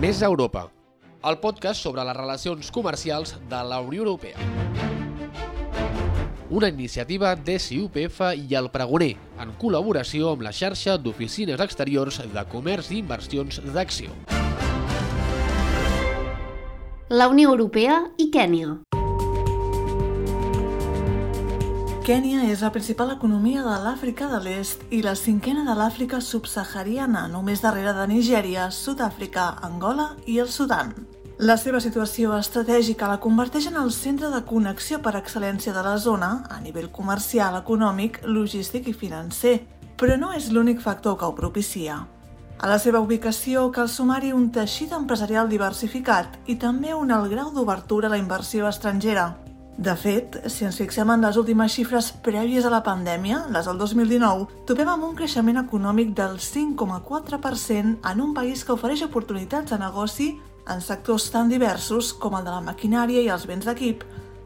Més Europa, el podcast sobre les relacions comercials de la Unió Europea. Una iniciativa de CUPF i el Pregoner, en col·laboració amb la xarxa d'oficines exteriors de comerç i inversions d'Acció. La Unió Europea i Kènia. Kènia és la principal economia de l'Àfrica de l'Est i la cinquena de l'Àfrica subsahariana, només darrere de Nigèria, Sud-àfrica, Angola i el Sudan. La seva situació estratègica la converteix en el centre de connexió per excel·lència de la zona a nivell comercial, econòmic, logístic i financer, però no és l'únic factor que ho propicia. A la seva ubicació cal sumar-hi un teixit empresarial diversificat i també un alt grau d'obertura a la inversió estrangera, de fet, si ens fixem en les últimes xifres prèvies a la pandèmia, les del 2019, topem amb un creixement econòmic del 5,4% en un país que ofereix oportunitats de negoci en sectors tan diversos com el de la maquinària i els béns d'equip,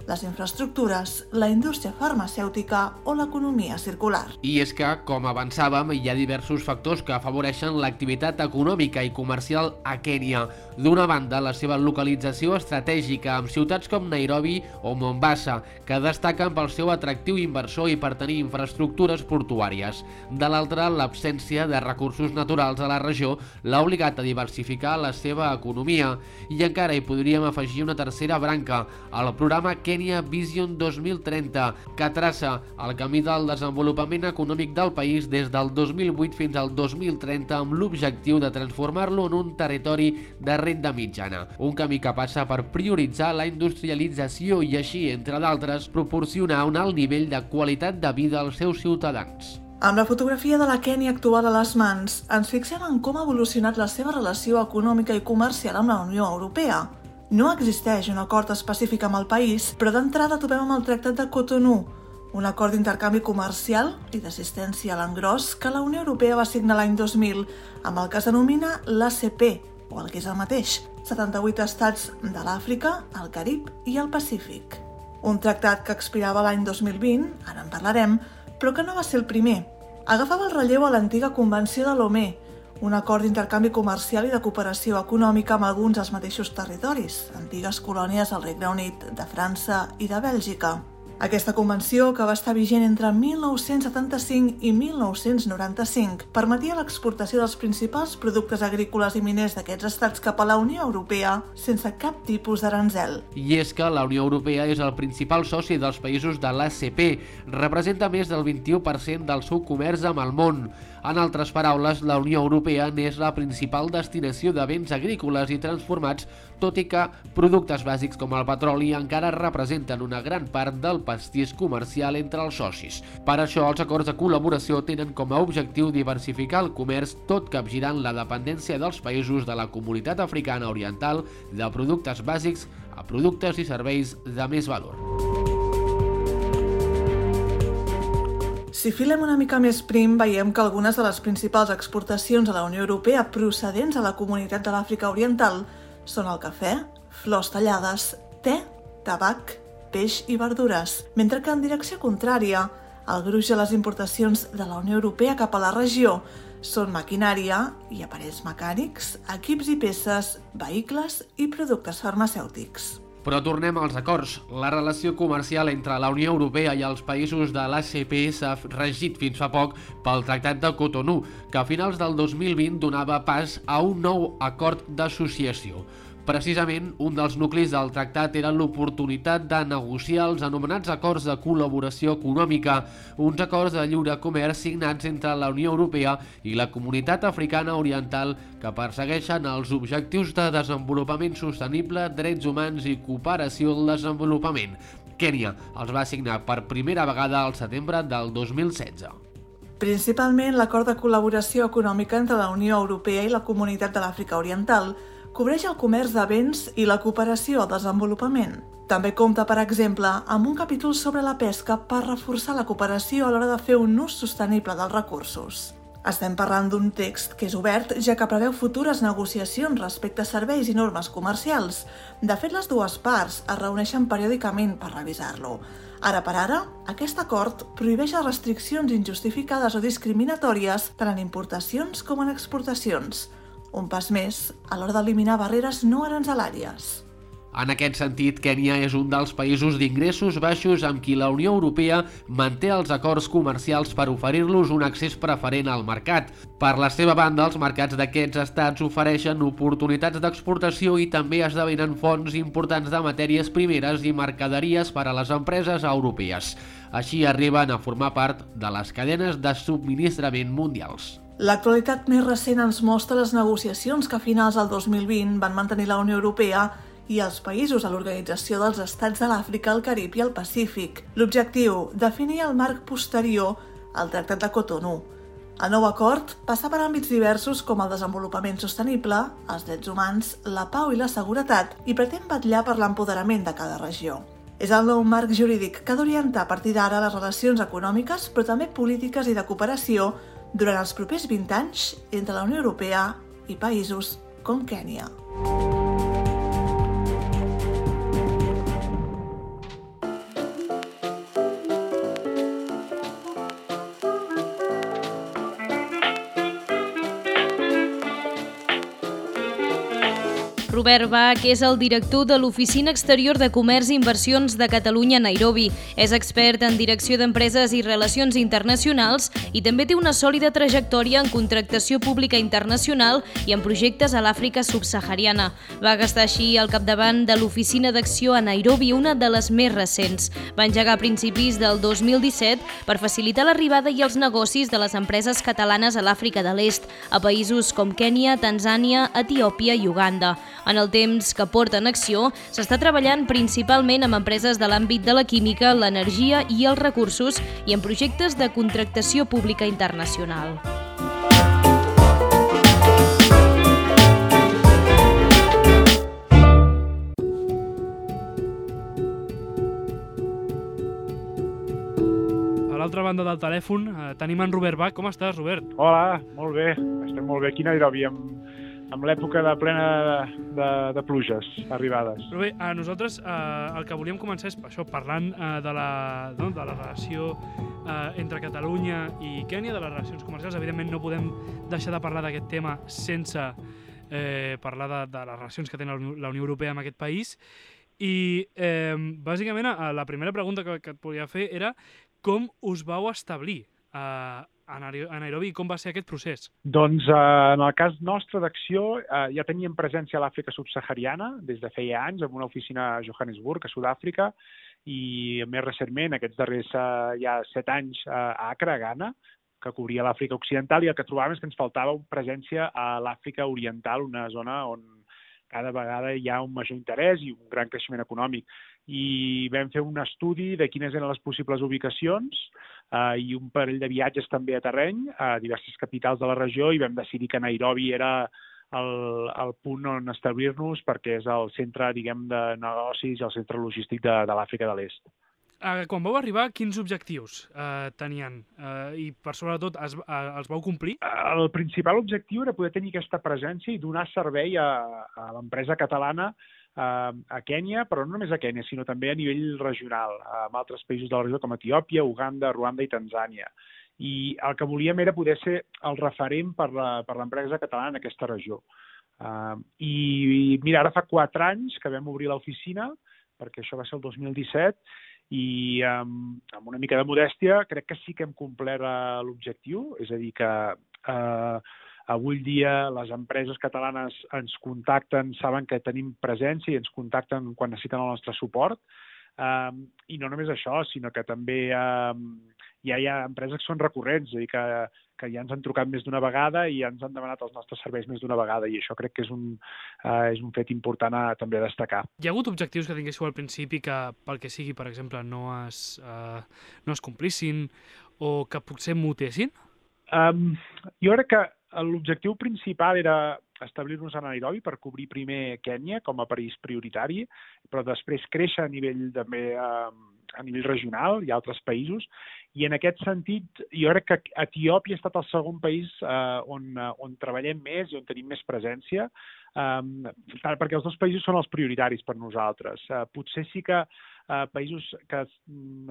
les infraestructures, la indústria farmacèutica o l'economia circular. I és que, com avançàvem, hi ha diversos factors que afavoreixen l'activitat econòmica i comercial a Kènia. D'una banda, la seva localització estratègica amb ciutats com Nairobi o Mombasa, que destaquen pel seu atractiu inversor i per tenir infraestructures portuàries. De l'altra, l'absència de recursos naturals a la regió l'ha obligat a diversificar la seva economia. I encara hi podríem afegir una tercera branca, el programa Kenya Kenya Vision 2030, que traça el camí del desenvolupament econòmic del país des del 2008 fins al 2030 amb l'objectiu de transformar-lo en un territori de renda mitjana. Un camí que passa per prioritzar la industrialització i així, entre d'altres, proporcionar un alt nivell de qualitat de vida als seus ciutadans. Amb la fotografia de la Kènia actual a les mans, ens fixem en com ha evolucionat la seva relació econòmica i comercial amb la Unió Europea. No existeix un acord específic amb el país, però d'entrada trobem amb el Tractat de Cotonou, un acord d'intercanvi comercial i d'assistència a l'engròs que la Unió Europea va signar l'any 2000 amb el que es denomina l'ACP, o el que és el mateix, 78 estats de l'Àfrica, el Carib i el Pacífic. Un tractat que expirava l'any 2020, ara en parlarem, però que no va ser el primer. Agafava el relleu a l'antiga Convenció de Lomé, un acord d'intercanvi comercial i de cooperació econòmica amb alguns dels mateixos territoris, antigues colònies del Regne Unit, de França i de Bèlgica. Aquesta convenció, que va estar vigent entre 1975 i 1995, permetia l'exportació dels principals productes agrícoles i miners d'aquests estats cap a la Unió Europea sense cap tipus d'aranzel. I és que la Unió Europea és el principal soci dels països de l'ACP, representa més del 21% del seu comerç amb el món. En altres paraules, la Unió Europea n'és la principal destinació de béns agrícoles i transformats, tot i que productes bàsics com el petroli encara representen una gran part del pastís comercial entre els socis. Per això, els acords de col·laboració tenen com a objectiu diversificar el comerç tot capgirant la dependència dels països de la comunitat africana oriental de productes bàsics a productes i serveis de més valor. Si filem una mica més prim, veiem que algunes de les principals exportacions a la Unió Europea procedents a la comunitat de l'Àfrica Oriental són el cafè, flors tallades, te, tabac, peix i verdures, mentre que en direcció contrària, el gruix de les importacions de la Unió Europea cap a la regió són maquinària i aparells mecànics, equips i peces, vehicles i productes farmacèutics. Però tornem als acords. La relació comercial entre la Unió Europea i els països de l'ACP s'ha regit fins fa poc pel Tractat de Cotonou, que a finals del 2020 donava pas a un nou acord d'associació. Precisament, un dels nuclis del tractat era l'oportunitat de negociar els anomenats acords de col·laboració econòmica, uns acords de lliure comerç signats entre la Unió Europea i la Comunitat Africana Oriental que persegueixen els objectius de desenvolupament sostenible, drets humans i cooperació al desenvolupament. Kènia els va signar per primera vegada al setembre del 2016. Principalment l'acord de col·laboració econòmica entre la Unió Europea i la Comunitat de l'Àfrica Oriental, cobreix el comerç de béns i la cooperació al desenvolupament. També compta, per exemple, amb un capítol sobre la pesca per reforçar la cooperació a l'hora de fer un ús sostenible dels recursos. Estem parlant d'un text que és obert ja que preveu futures negociacions respecte a serveis i normes comercials. De fet, les dues parts es reuneixen periòdicament per revisar-lo. Ara per ara, aquest acord prohibeix les restriccions injustificades o discriminatòries tant en importacions com en exportacions, un pas més a l'hora d'eliminar barreres no arancelàries. En aquest sentit, Kènia és un dels països d'ingressos baixos amb qui la Unió Europea manté els acords comercials per oferir-los un accés preferent al mercat. Per la seva banda, els mercats d'aquests estats ofereixen oportunitats d'exportació i també esdevenen fonts importants de matèries primeres i mercaderies per a les empreses europees. Així arriben a formar part de les cadenes de subministrament mundials. L'actualitat més recent ens mostra les negociacions que a finals del 2020 van mantenir la Unió Europea i els països a l'Organització dels Estats de l'Àfrica, el Carib i el Pacífic. L'objectiu, definir el marc posterior al Tractat de Cotonou. El nou acord passa per àmbits diversos com el desenvolupament sostenible, els drets humans, la pau i la seguretat i pretén vetllar per l'empoderament de cada regió. És el nou marc jurídic que ha d'orientar a partir d'ara les relacions econòmiques, però també polítiques i de cooperació durant els propers 20 anys entre la Unió Europea i països com Kènia. Robert Bach és el director de l'Oficina Exterior de Comerç i Inversions de Catalunya a Nairobi. És expert en direcció d'empreses i relacions internacionals i també té una sòlida trajectòria en contractació pública internacional i en projectes a l'Àfrica subsahariana. Va gastar així al capdavant de l'Oficina d'Acció a Nairobi, una de les més recents. Va engegar a principis del 2017 per facilitar l'arribada i els negocis de les empreses catalanes a l'Àfrica de l'Est, a països com Kènia, Tanzània, Etiòpia i Uganda. En el temps que porta en acció, s'està treballant principalment amb empreses de l'àmbit de la química, l'energia i els recursos i en projectes de contractació pública internacional. A l'altra banda del telèfon eh, tenim en Robert Bach. Com estàs, Robert? Hola, molt bé. Estem molt bé aquí a Nairobi, amb, l'època de plena de, de, de pluges arribades. Però bé, a nosaltres eh, el que volíem començar és això, parlant eh, de, la, no, de la relació eh, entre Catalunya i Kènia, de les relacions comercials. Evidentment no podem deixar de parlar d'aquest tema sense eh, parlar de, de les relacions que té la Unió, la Unió Europea amb aquest país. I eh, bàsicament eh, la primera pregunta que, que et volia fer era com us vau establir eh, a Nairobi com va ser aquest procés? Doncs eh, en el cas nostre d'acció eh, ja teníem presència a l'Àfrica subsahariana des de feia anys amb una oficina a Johannesburg, a Sud-àfrica, i més recentment, aquests darrers eh, ja set anys, eh, a Accra, Ghana, que cobria l'Àfrica Occidental, i el que trobàvem és que ens faltava presència a l'Àfrica Oriental, una zona on cada vegada hi ha un major interès i un gran creixement econòmic. I vam fer un estudi de quines eren les possibles ubicacions eh, i un parell de viatges també a terreny a diverses capitals de la regió i vam decidir que Nairobi era el, el punt on establir-nos perquè és el centre, diguem, de negocis i el centre logístic de, de l'Àfrica de l'Est. Eh, quan vau arribar, quins objectius eh, tenien? Eh, I, per sobretot, es, eh, els vau complir? El principal objectiu era poder tenir aquesta presència i donar servei a, a l'empresa catalana eh, a Kènia, però no només a Kènia, sinó també a nivell regional, amb altres països de la regió com Etiòpia, Uganda, Ruanda i Tanzània. I el que volíem era poder ser el referent per l'empresa catalana en aquesta regió. Uh, i, I mira, ara fa quatre anys que vam obrir l'oficina, perquè això va ser el 2017, i amb, amb una mica de modèstia crec que sí que hem complert eh, l'objectiu, és a dir, que eh, avui dia les empreses catalanes ens contacten, saben que tenim presència i ens contacten quan necessiten el nostre suport, eh, i no només això, sinó que també eh, ja hi ha empreses que són recurrents, és a dir, que, que ja ens han trucat més d'una vegada i ja ens han demanat els nostres serveis més d'una vegada i això crec que és un, uh, és un fet important a, també a destacar. Hi ha hagut objectius que tinguéssiu al principi que, pel que sigui, per exemple, no es, uh, no es complissin o que potser mutessin? Um, jo crec que l'objectiu principal era establir-nos a Nairobi per cobrir primer Kènia com a país prioritari, però després créixer a nivell també eh, a nivell regional i altres països. I en aquest sentit, jo crec que Etiòpia ha estat el segon país eh, on, eh, on treballem més i on tenim més presència, eh, perquè els dos països són els prioritaris per nosaltres. Eh, potser sí que eh, països que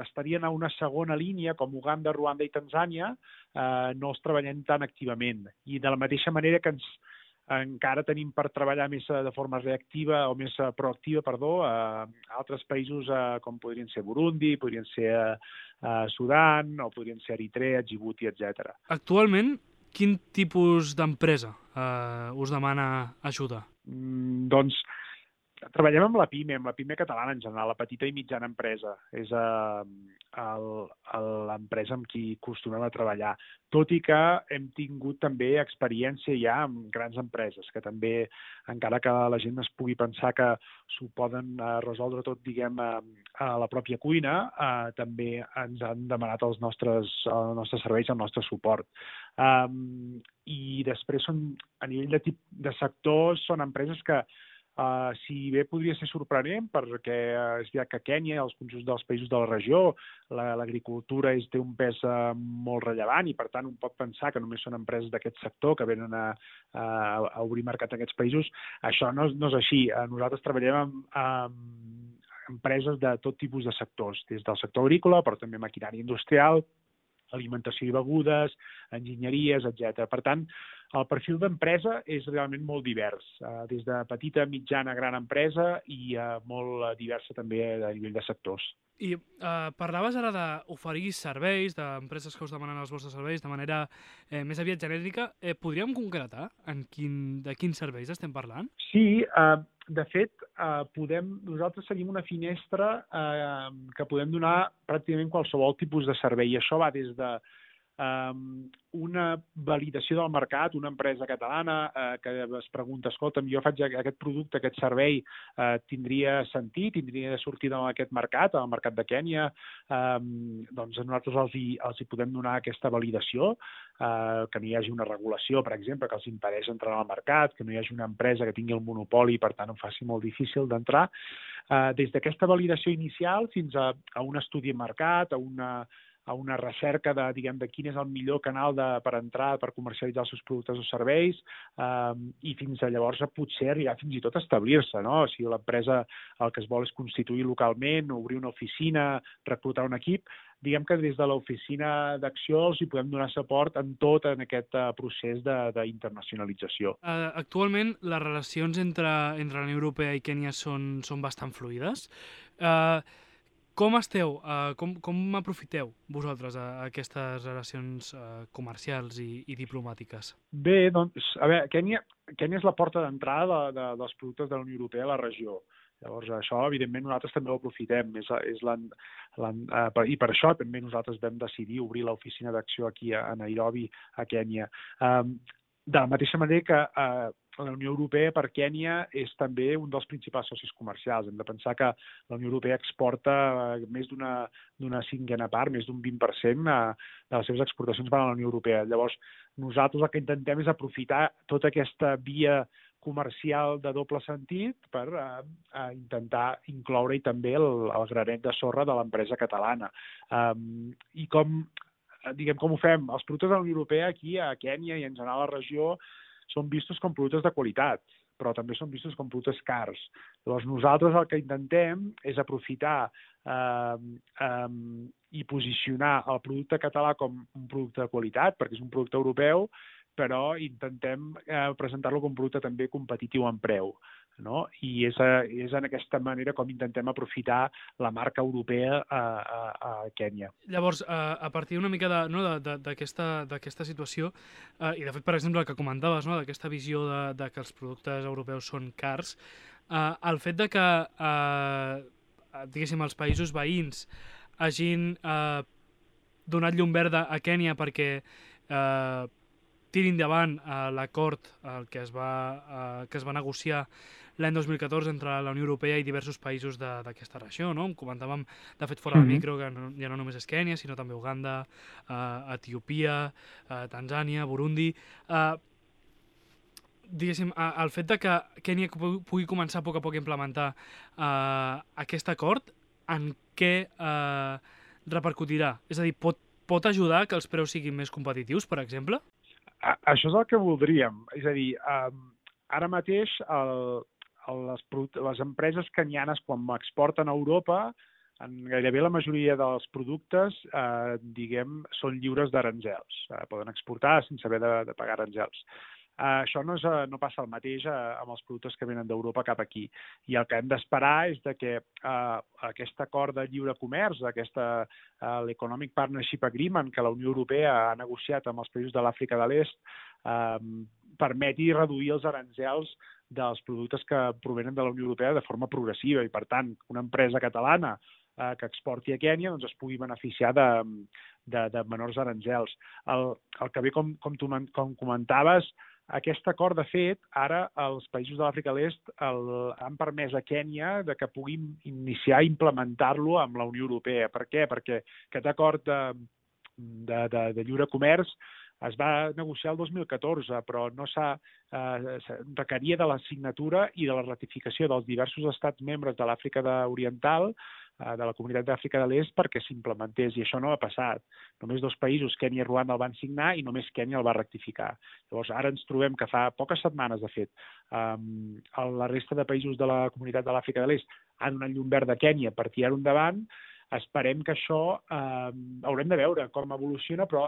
estarien a una segona línia, com Uganda, Ruanda i Tanzània, eh, no els treballem tan activament. I de la mateixa manera que ens, encara tenim per treballar més de forma reactiva o més proactiva, perdó, a altres països com podrien ser Burundi, podrien ser a Sudan o podrien ser Eritrea, Djibouti, etc. Actualment, quin tipus d'empresa eh, us demana ajuda? Mm, doncs, treballem amb la PIME, amb la PIME catalana en general, la petita i mitjana empresa. És uh, l'empresa amb qui acostumem a treballar. Tot i que hem tingut també experiència ja amb grans empreses, que també, encara que la gent es pugui pensar que s'ho poden uh, resoldre tot, diguem, a, a la pròpia cuina, uh, també ens han demanat els nostres, els nostres serveis, el nostre suport. Um, I després són, a nivell de, tip, de sectors, són empreses que Uh, si bé podria ser sorprenent, perquè uh, és veritat que Kènia, els conjunts dels països de la regió, l'agricultura la, té un pes uh, molt rellevant i, per tant, un pot pensar que només són empreses d'aquest sector que venen a, a, a obrir mercat en aquests països. Això no, no és així. Uh, nosaltres treballem amb, amb empreses de tot tipus de sectors, des del sector agrícola, però també maquinària industrial, alimentació i begudes, enginyeries, etc. Per tant, el perfil d'empresa és realment molt divers, eh, des de petita, mitjana, gran empresa i eh, molt diversa també a nivell de sectors. I eh, parlaves ara d'oferir serveis, d'empreses que us demanen els vostres serveis de manera eh, més aviat genèrica. Eh, podríem concretar en quin, de quins serveis estem parlant? Sí, eh, de fet, eh, podem, nosaltres seguim una finestra eh, que podem donar pràcticament qualsevol tipus de servei. I això va des de um, una validació del mercat, una empresa catalana eh, que es pregunta, escolta'm, jo faig aquest producte, aquest servei, eh, tindria sentit, tindria de sortir en aquest mercat, al mercat de Kènia, eh, doncs nosaltres els hi, els hi podem donar aquesta validació, eh, que no hi hagi una regulació, per exemple, que els impedeix entrar al mercat, que no hi hagi una empresa que tingui el monopoli i, per tant, ho faci molt difícil d'entrar. Eh, des d'aquesta validació inicial fins a, a un estudi de mercat, a una, a una recerca de, diguem, de quin és el millor canal de, per entrar, per comercialitzar els seus productes o serveis, eh, i fins a llavors potser arribar fins i tot a establir-se, no? Sigui, l'empresa el que es vol és constituir localment, obrir una oficina, reclutar un equip, diguem que des de l'oficina d'acció els hi podem donar suport en tot en aquest uh, procés d'internacionalització. Uh, actualment les relacions entre, entre la Unió Europea i Kènia són, són bastant fluides. Uh, com esteu? Uh, com, com aprofiteu vosaltres a, a aquestes relacions uh, comercials i, i diplomàtiques? Bé, doncs, a veure, Kènia, Kènia és la porta d'entrada de, de, dels productes de la Unió Europea a la regió. Llavors, això, evidentment, nosaltres també ho aprofitem. És, és la, la, uh, per, I per això també nosaltres vam decidir obrir l'oficina d'acció aquí a, a Nairobi, a Kènia. Um, de la mateixa manera que uh, la Unió Europea per Kènia és també un dels principals socis comercials. Hem de pensar que la Unió Europea exporta eh, més d'una cinquena part, més d'un 20% de les seves exportacions van a la Unió Europea. Llavors, nosaltres el que intentem és aprofitar tota aquesta via comercial de doble sentit per uh, uh, intentar incloure-hi també el, el granet de sorra de l'empresa catalana. Um, I com, diguem, com ho fem? Els productes de la Unió Europea aquí a Kènia i en general a la regió són vistos com productes de qualitat, però també són vistos com productes cars. Llavors nosaltres el que intentem és aprofitar eh, eh, i posicionar el producte català com un producte de qualitat, perquè és un producte europeu, però intentem eh, presentar-lo com producte també competitiu en preu no? i és, a, és en aquesta manera com intentem aprofitar la marca europea a, a, a Kènia. Llavors, a, a partir una mica d'aquesta no, d'aquesta situació, eh, i de fet, per exemple, el que comentaves, no, d'aquesta visió de, de que els productes europeus són cars, eh, el fet de que, eh, diguéssim, els països veïns hagin eh, donat llum verda a Kènia perquè eh, tirin endavant eh, l'acord el que es va, eh, que es va negociar l'any 2014 entre la Unió Europea i diversos països d'aquesta regió, no? Comentàvem, de fet, fora mm -hmm. del micro, que no, ja no només és Kènia, sinó també Uganda, eh, Etiòpia, eh, Tanzània, Burundi... Eh, diguéssim, el fet de que Kènia pugui començar a poc a poc a implementar eh, aquest acord, en què eh, repercutirà? És a dir, pot, pot ajudar que els preus siguin més competitius, per exemple? A, això és el que voldríem. És a dir, eh, ara mateix el, les, les empreses canianes quan exporten a Europa en gairebé la majoria dels productes, eh, diguem, són lliures d'aranzels. Eh, poden exportar sense haver de, de pagar aranzels. Uh, això no, és, uh, no passa el mateix uh, amb els productes que venen d'Europa cap aquí. I el que hem d'esperar és de que uh, aquest acord de lliure comerç, aquesta uh, l'Economic Partnership Agreement que la Unió Europea ha negociat amb els països de l'Àfrica de l'Est, uh, permeti reduir els aranzels dels productes que provenen de la Unió Europea de forma progressiva i, per tant, una empresa catalana eh, que exporti a Kènia doncs, es pugui beneficiar de, de, de menors aranzels. El, el que ve, com, com, tu, com comentaves, aquest acord, de fet, ara els països de l'Àfrica de l'Est han permès a Kènia de que puguin iniciar i implementar-lo amb la Unió Europea. Per què? Perquè aquest acord de, de, de, de lliure comerç es va negociar el 2014, però no s'ha eh, requeria de la signatura i de la ratificació dels diversos estats membres de l'Àfrica Oriental de la Comunitat d'Àfrica de l'Est perquè s'implementés, i això no ha passat. Només dos països, Kènia i Ruanda, el van signar i només Kènia el va rectificar. Llavors, ara ens trobem que fa poques setmanes, de fet, um, la resta de països de la Comunitat de l'Àfrica de l'Est han donat llum verd a Kènia per tirar-ho endavant, esperem que això eh, haurem de veure com evoluciona, però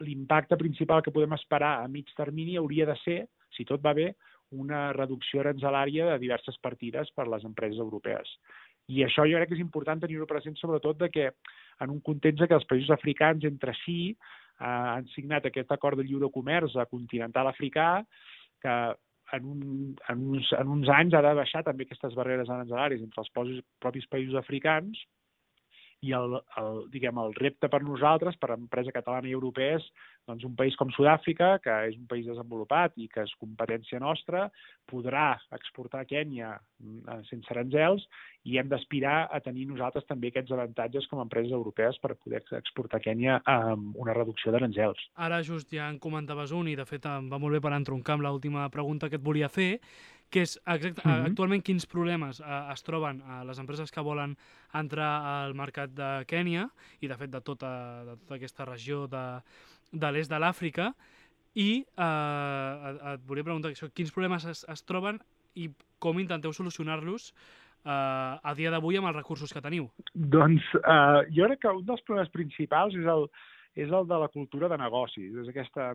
l'impacte principal que podem esperar a mig termini hauria de ser, si tot va bé, una reducció aranzelària de diverses partides per a les empreses europees. I això jo crec que és important tenir-ho present, sobretot de que en un context que els països africans entre si eh, han signat aquest acord de lliure comerç a continental africà, que en, un, en, uns, en uns anys ha de baixar també aquestes barreres aranzelàries entre els propis països africans i el, el, diguem, el repte per nosaltres, per empresa catalana i europea, és doncs, un país com Sud-àfrica, que és un país desenvolupat i que és competència nostra, podrà exportar a Kènia mm, sense aranzels i hem d'aspirar a tenir nosaltres també aquests avantatges com a empreses europees per poder exportar a Kènia amb una reducció d'aranzels. Ara just ja en comentaves un i de fet em va molt bé per entroncar amb l'última pregunta que et volia fer, que és exacte, mm -hmm. actualment quins problemes eh, es troben a les empreses que volen entrar al mercat de Kènia i de fet de tota, de tota aquesta regió de, de l'est de l'Àfrica i eh, et, et volia preguntar això, quins problemes es, es troben i com intenteu solucionar-los eh, a dia d'avui amb els recursos que teniu? Doncs eh, jo crec que un dels problemes principals és el, és el de la cultura de negocis, és aquesta,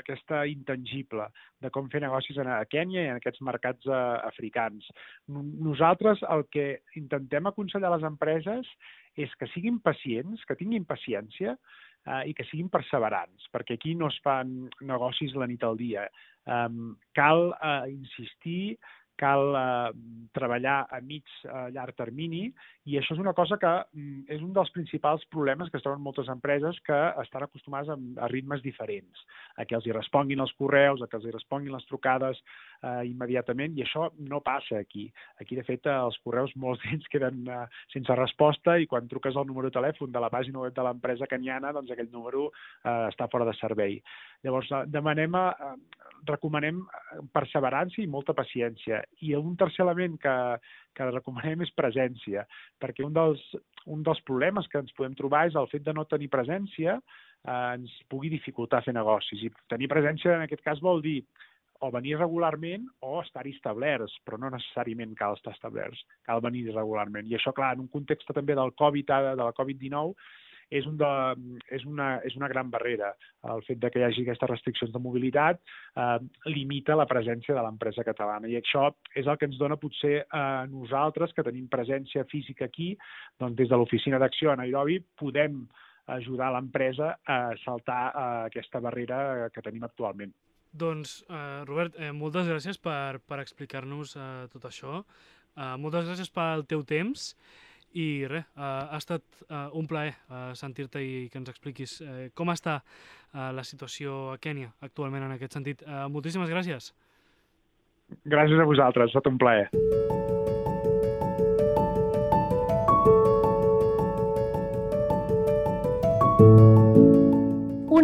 aquesta intangible de com fer negocis a Kènia i en aquests mercats uh, africans. Nosaltres el que intentem aconsellar a les empreses és que siguin pacients, que tinguin paciència uh, i que siguin perseverants, perquè aquí no es fan negocis la nit al dia. Um, cal uh, insistir cal eh, treballar a mig, a llarg termini, i això és una cosa que mm, és un dels principals problemes que es troben moltes empreses que estan acostumades a, a ritmes diferents, a que els hi responguin els correus, a que els hi responguin les trucades eh, immediatament, i això no passa aquí. Aquí, de fet, els correus molts d'ells queden eh, sense resposta i quan truques al número de telèfon de la pàgina web de l'empresa caniana, doncs aquell número eh, està fora de servei. Llavors, eh, demanem, eh, recomanem perseverança i molta paciència i un tercer element que, que recomanem és presència, perquè un dels, un dels problemes que ens podem trobar és el fet de no tenir presència eh, ens pugui dificultar fer negocis. I tenir presència en aquest cas vol dir o venir regularment o estar-hi establerts, però no necessàriament cal estar establerts, cal venir regularment. I això, clar, en un context també del Covid, de la Covid-19, és, un de, és, una, és una gran barrera. El fet de que hi hagi aquestes restriccions de mobilitat eh, limita la presència de l'empresa catalana i això és el que ens dona potser a eh, nosaltres, que tenim presència física aquí, doncs des de l'oficina d'acció a Nairobi podem ajudar l'empresa a saltar eh, aquesta barrera que tenim actualment. Doncs, eh, Robert, eh, moltes gràcies per, per explicar-nos eh, tot això. Eh, moltes gràcies pel teu temps i res, uh, ha estat uh, un plaer uh, sentir-te i que ens expliquis uh, com està uh, la situació a Kènia actualment en aquest sentit. Uh, moltíssimes gràcies. Gràcies a vosaltres, ha estat un plaer.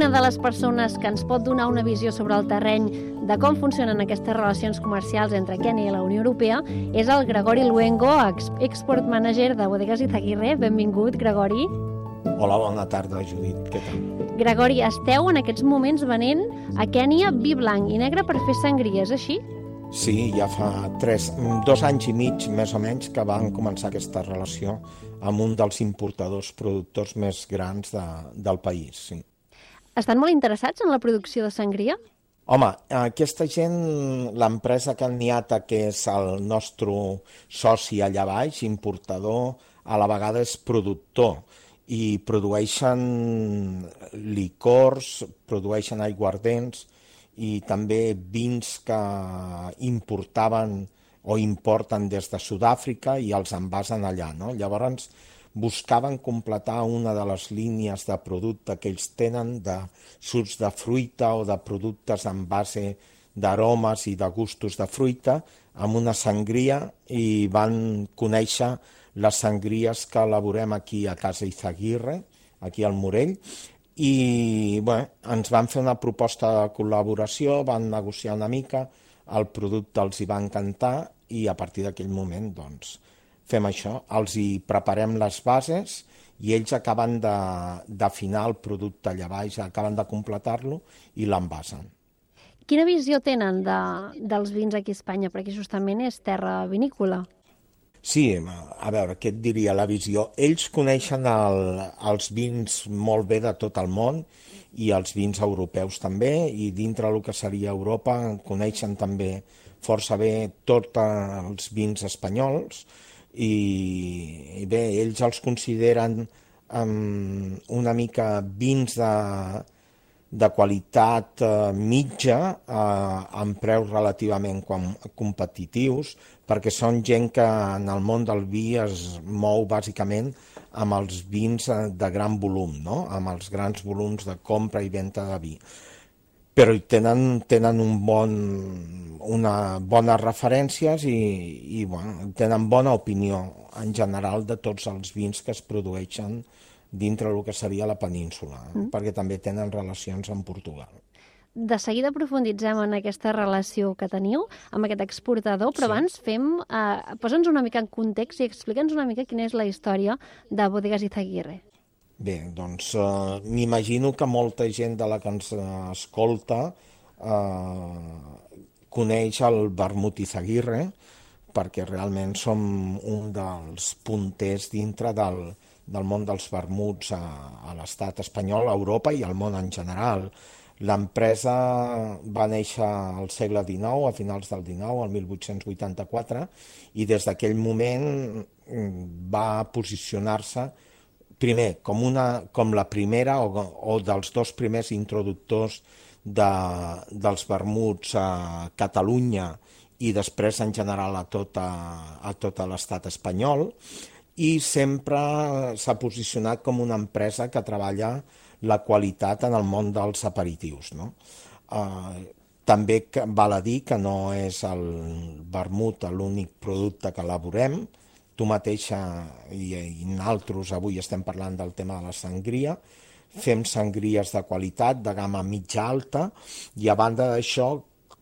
Una de les persones que ens pot donar una visió sobre el terreny de com funcionen aquestes relacions comercials entre Kenya i la Unió Europea és el Gregori Luengo, Export Manager de Bodegas Izaguirre. Benvingut, Gregori. Hola, bona tarda, Judit. Què tal? Gregori, esteu en aquests moments venent a Kènia vi blanc i negre per fer sangria, és així? Sí, ja fa tres, dos anys i mig, més o menys, que van començar aquesta relació amb un dels importadors productors més grans de, del país. Sí. Estan molt interessats en la producció de sangria? Home, aquesta gent, l'empresa Caniata, que és el nostre soci allà baix, importador, a la vegada és productor i produeixen licors, produeixen aiguardents i també vins que importaven o importen des de Sud-àfrica i els envasen allà. No? Llavors, buscaven completar una de les línies de producte que ells tenen de sucs de fruita o de productes en base d'aromes i de gustos de fruita amb una sangria i van conèixer les sangries que elaborem aquí a Casa Izaguirre, aquí al Morell, i bé, ens van fer una proposta de col·laboració, van negociar una mica, el producte els hi va encantar i a partir d'aquell moment doncs, fem això, els hi preparem les bases i ells acaben d'afinar el producte allà baix, acaben de completar-lo i l'envasen. Quina visió tenen de, dels vins aquí a Espanya? Perquè justament és terra vinícola. Sí, a veure, què et diria la visió? Ells coneixen el, els vins molt bé de tot el món i els vins europeus també, i dintre el que seria Europa coneixen també força bé tots els vins espanyols, i, i bé, ells els consideren um, una mica vins de, de qualitat uh, mitja uh, amb preus relativament com, competitius perquè són gent que en el món del vi es mou bàsicament amb els vins eh, de gran volum, no? amb els grans volums de compra i venda de vi però tenen, tenen un bon, una bones referències i, i bueno, tenen bona opinió en general de tots els vins que es produeixen dintre del que seria la península, mm. perquè també tenen relacions amb Portugal. De seguida profunditzem en aquesta relació que teniu amb aquest exportador, però sí. abans fem... Eh, Posa'ns una mica en context i explica'ns una mica quina és la història de Bodegas Izaguirre. Bé, doncs eh, m'imagino que molta gent de la que ens escolta eh, coneix el vermut Izaguirre, perquè realment som un dels punters dintre del, del món dels vermuts a, a l'estat espanyol, a Europa i al món en general. L'empresa va néixer al segle XIX, a finals del XIX, al 1884, i des d'aquell moment mm, va posicionar-se primer, com, una, com la primera o, o dels dos primers introductors de, dels vermuts a Catalunya i després en general a, tota, a tot l'estat espanyol i sempre s'ha posicionat com una empresa que treballa la qualitat en el món dels aperitius. No? Uh, també val a dir que no és el vermut l'únic producte que elaborem, tu mateixa i, i naltros avui estem parlant del tema de la sangria, fem sangries de qualitat, de gamma mitja alta, i a banda d'això,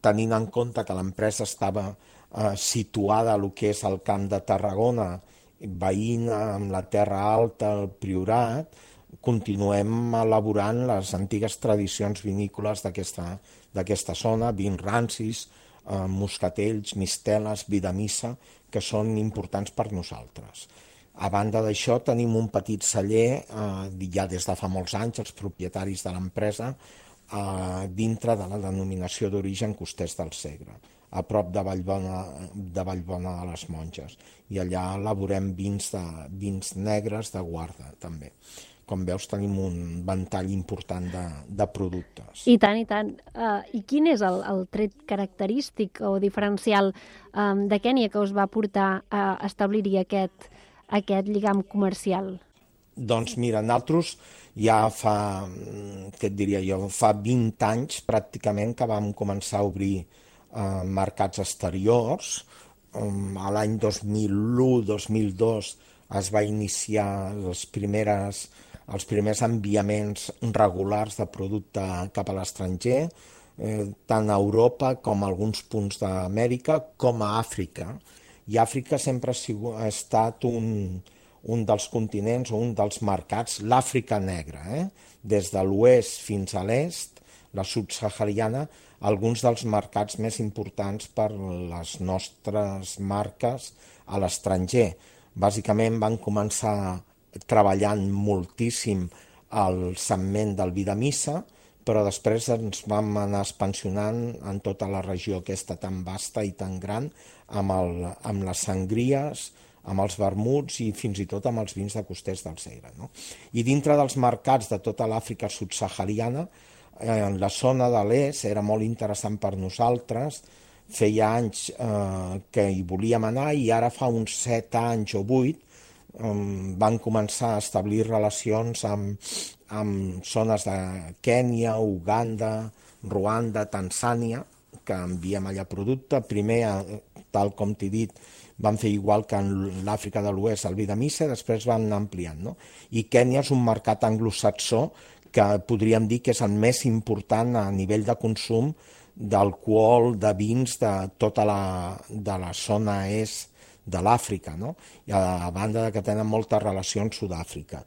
tenint en compte que l'empresa estava eh, situada a lo que és el camp de Tarragona, veïna amb la Terra Alta, el Priorat, continuem elaborant les antigues tradicions vinícoles d'aquesta zona, vins rancis, eh, moscatells, misteles, vidamissa, que són importants per nosaltres. A banda d'això, tenim un petit celler, eh, ja des de fa molts anys, els propietaris de l'empresa, eh, dintre de la denominació d'origen Costers del Segre, a prop de Vallbona de, Vallbona de les Monges. I allà elaborem vins, de, vins negres de guarda, també com veus, tenim un ventall important de, de productes. I tant, i tant. Uh, I quin és el, el tret característic o diferencial um, de Kènia que us va portar a establir-hi aquest, aquest lligam comercial? Doncs mira, nosaltres ja fa, què et diria jo, fa 20 anys pràcticament que vam començar a obrir uh, mercats exteriors. Um, a l'any 2001-2002 es va iniciar les primeres els primers enviaments regulars de producte cap a l'estranger, eh, tant a Europa com a alguns punts d'Amèrica, com a Àfrica. I Àfrica sempre ha, sigut, ha estat un, un dels continents o un dels mercats, l'Àfrica negra, eh? des de l'oest fins a l'est, la subsahariana, alguns dels mercats més importants per les nostres marques a l'estranger. Bàsicament van començar treballant moltíssim el segment del vi de missa, però després ens vam anar expansionant en tota la regió aquesta tan vasta i tan gran, amb, el, amb les sangries, amb els vermuts i fins i tot amb els vins de costers del Segre. No? I dintre dels mercats de tota l'Àfrica subsahariana, eh, en la zona de l'est era molt interessant per nosaltres, feia anys eh, que hi volíem anar i ara fa uns set anys o vuit van començar a establir relacions amb, amb zones de Kènia, Uganda, Ruanda, Tanzània, que enviem allà producte. Primer, tal com t'he dit, van fer igual que en l'Àfrica de l'Oest, el Vidamissa, després van ampliant. No? I Kènia és un mercat anglosaxó que podríem dir que és el més important a nivell de consum d'alcohol, de vins de tota la, de la zona est de l'Àfrica, no? I a banda de que tenen moltes relacions amb Sud-àfrica.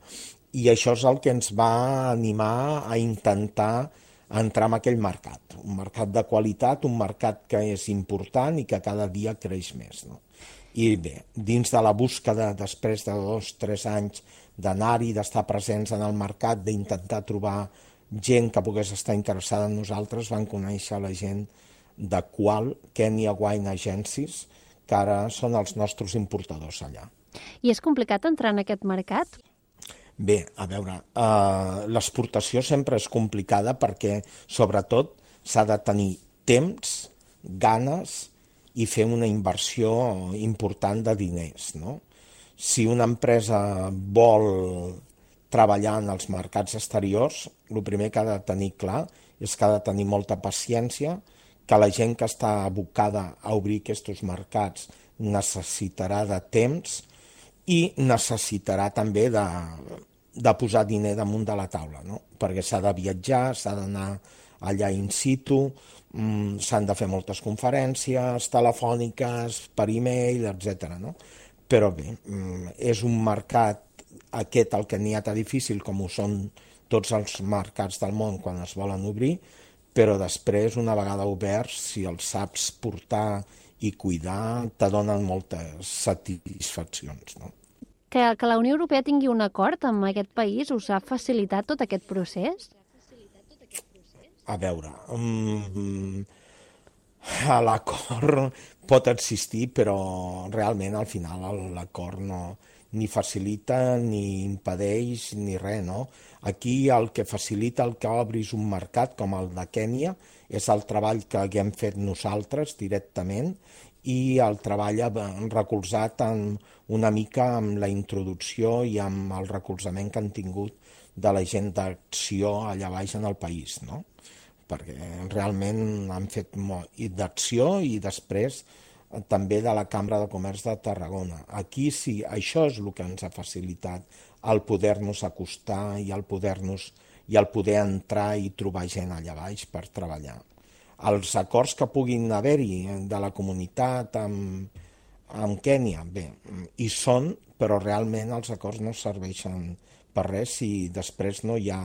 I això és el que ens va animar a intentar entrar en aquell mercat, un mercat de qualitat, un mercat que és important i que cada dia creix més. No? I bé, dins de la búsqueda, després de dos tres anys d'anar-hi, d'estar presents en el mercat, d'intentar trobar gent que pogués estar interessada en nosaltres, van conèixer la gent de Qual, Kenya Wine Agencies, que ara són els nostres importadors allà. I és complicat entrar en aquest mercat? Bé, a veure, uh, l'exportació sempre és complicada perquè, sobretot, s'ha de tenir temps, ganes i fer una inversió important de diners, no? Si una empresa vol treballar en els mercats exteriors, el primer que ha de tenir clar és que ha de tenir molta paciència, que la gent que està abocada a obrir aquests mercats necessitarà de temps i necessitarà també de, de posar diner damunt de la taula, no? perquè s'ha de viatjar, s'ha d'anar allà in situ, mmm, s'han de fer moltes conferències telefòniques, per e-mail, etc. No? Però bé, mmm, és un mercat aquest el que n'hi ha tan difícil com ho són tots els mercats del món quan es volen obrir, però després, una vegada oberts, si els saps portar i cuidar, te donen moltes satisfaccions. No? Que, que la Unió Europea tingui un acord amb aquest país us ha facilitat tot aquest procés? A veure, um, l'acord pot existir, però realment al final l'acord no, ni facilita ni impedeix ni res, no? Aquí el que facilita el que obris un mercat com el de Kènia és el treball que haguem fet nosaltres directament i el treball recolzat en, una mica amb la introducció i amb el recolzament que han tingut de la gent d'acció allà baix en el país, no? perquè realment han fet molt d'acció i després també de la Cambra de Comerç de Tarragona. Aquí sí, això és el que ens ha facilitat el poder-nos acostar i el poder-nos i el poder entrar i trobar gent allà baix per treballar. Els acords que puguin haver-hi de la comunitat amb, amb Kènia, bé, hi són, però realment els acords no serveixen per res si després no hi ha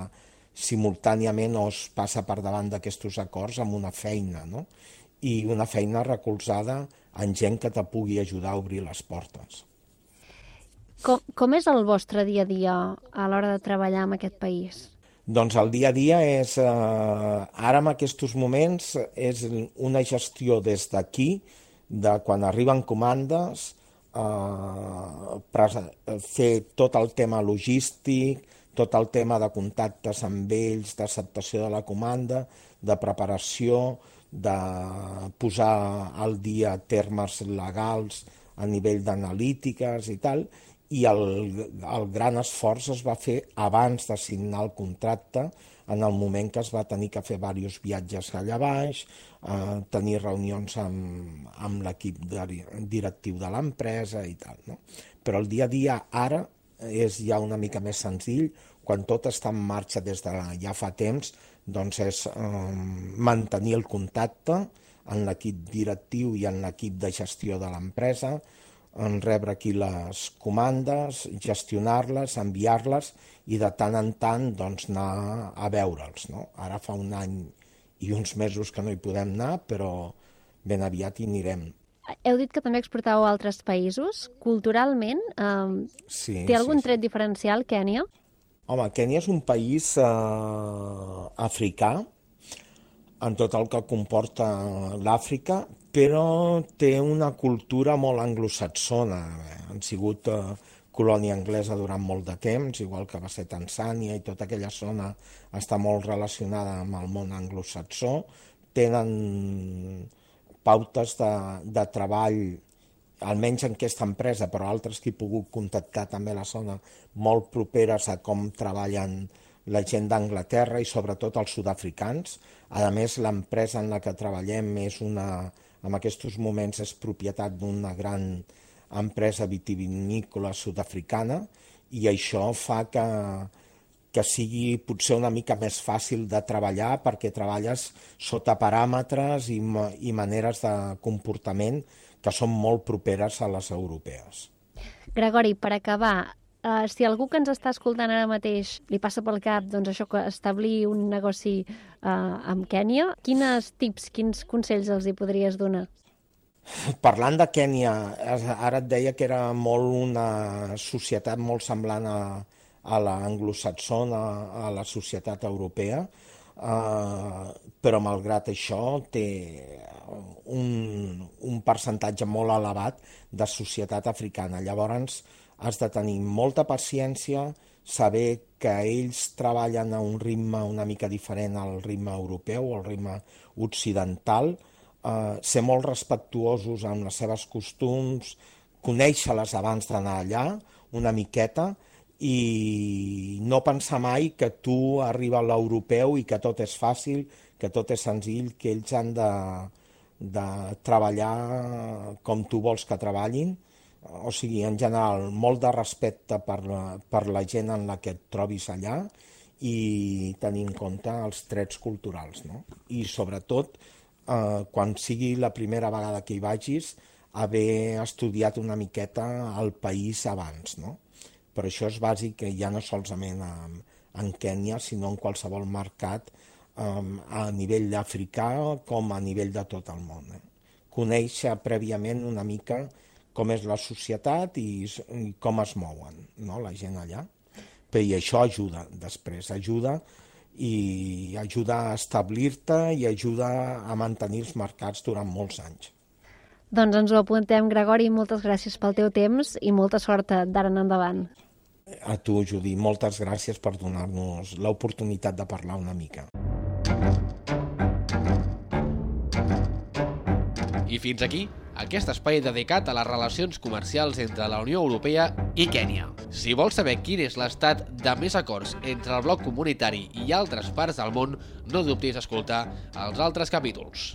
simultàniament o es passa per davant d'aquests acords amb una feina, no? i una feina recolzada en gent que te pugui ajudar a obrir les portes. Com, com és el vostre dia a dia a l'hora de treballar en aquest país? Doncs el dia a dia és, eh, ara en aquests moments, és una gestió des d'aquí, de quan arriben comandes, eh, fer tot el tema logístic, tot el tema de contactes amb ells, d'acceptació de la comanda, de preparació, de posar al dia termes legals a nivell d'analítiques i tal, i el, el gran esforç es va fer abans de signar el contracte, en el moment que es va tenir que fer diversos viatges allà baix, eh, tenir reunions amb, amb l'equip directiu de l'empresa i tal. No? Però el dia a dia ara és ja una mica més senzill, quan tot està en marxa des de ja fa temps, doncs és eh, mantenir el contacte en l'equip directiu i en l'equip de gestió de l'empresa, en rebre aquí les comandes, gestionar-les, enviar-les i de tant en tant doncs, anar a veure'ls. No? Ara fa un any i uns mesos que no hi podem anar, però ben aviat hi anirem. Heu dit que també exportàveu a altres països. Culturalment, eh, sí, té algun sí, tret sí. diferencial, Kènia? Home, Kènia és un país eh, africà, en tot el que comporta l'Àfrica, però té una cultura molt anglosaxona. Han sigut eh, colònia anglesa durant molt de temps, igual que va ser Tanzània i tota aquella zona està molt relacionada amb el món anglosaxó. Tenen pautes de, de treball, almenys en aquesta empresa, però altres que he pogut contactar també la zona, molt properes a com treballen la gent d'Anglaterra i sobretot els sud-africans. A més, l'empresa en la que treballem és una, en aquests moments és propietat d'una gran empresa vitivinícola sud-africana i això fa que, que sigui potser una mica més fàcil de treballar perquè treballes sota paràmetres i, i maneres de comportament que són molt properes a les europees. Gregori, per acabar, Uh, si algú que ens està escoltant ara mateix li passa pel cap doncs, això que establir un negoci uh, amb Kènia, quines tips, quins consells els hi podries donar? Parlant de Kènia, ara et deia que era molt una societat molt semblant a, a l'anglosaxona, a la societat europea, uh, però malgrat això té un, un percentatge molt elevat de societat africana. Llavors, has de tenir molta paciència, saber que ells treballen a un ritme una mica diferent al ritme europeu, al ritme occidental, eh, ser molt respectuosos amb les seves costums, conèixer-les abans d'anar allà, una miqueta, i no pensar mai que tu arriba a l'europeu i que tot és fàcil, que tot és senzill, que ells han de, de treballar com tu vols que treballin, o sigui, en general, molt de respecte per la, per la gent en la que et trobis allà i tenir en compte els drets culturals. No? I sobretot, eh, quan sigui la primera vegada que hi vagis, haver estudiat una miqueta el país abans. No? Però això és bàsic ja no solament en, en Kènia, sinó en qualsevol mercat um, a nivell africà com a nivell de tot el món. Eh? Conèixer prèviament una mica com és la societat i, i com es mouen no? la gent allà. Però i això ajuda després, ajuda i ajuda a establir-te i ajuda a mantenir els mercats durant molts anys. Doncs ens ho apuntem, Gregori, moltes gràcies pel teu temps i molta sort d'ara en endavant. A tu, Judit, moltes gràcies per donar-nos l'oportunitat de parlar una mica. I fins aquí aquest espai dedicat a les relacions comercials entre la Unió Europea i Kènia. Si vols saber quin és l'estat de més acords entre el bloc comunitari i altres parts del món, no dubtis escoltar els altres capítols.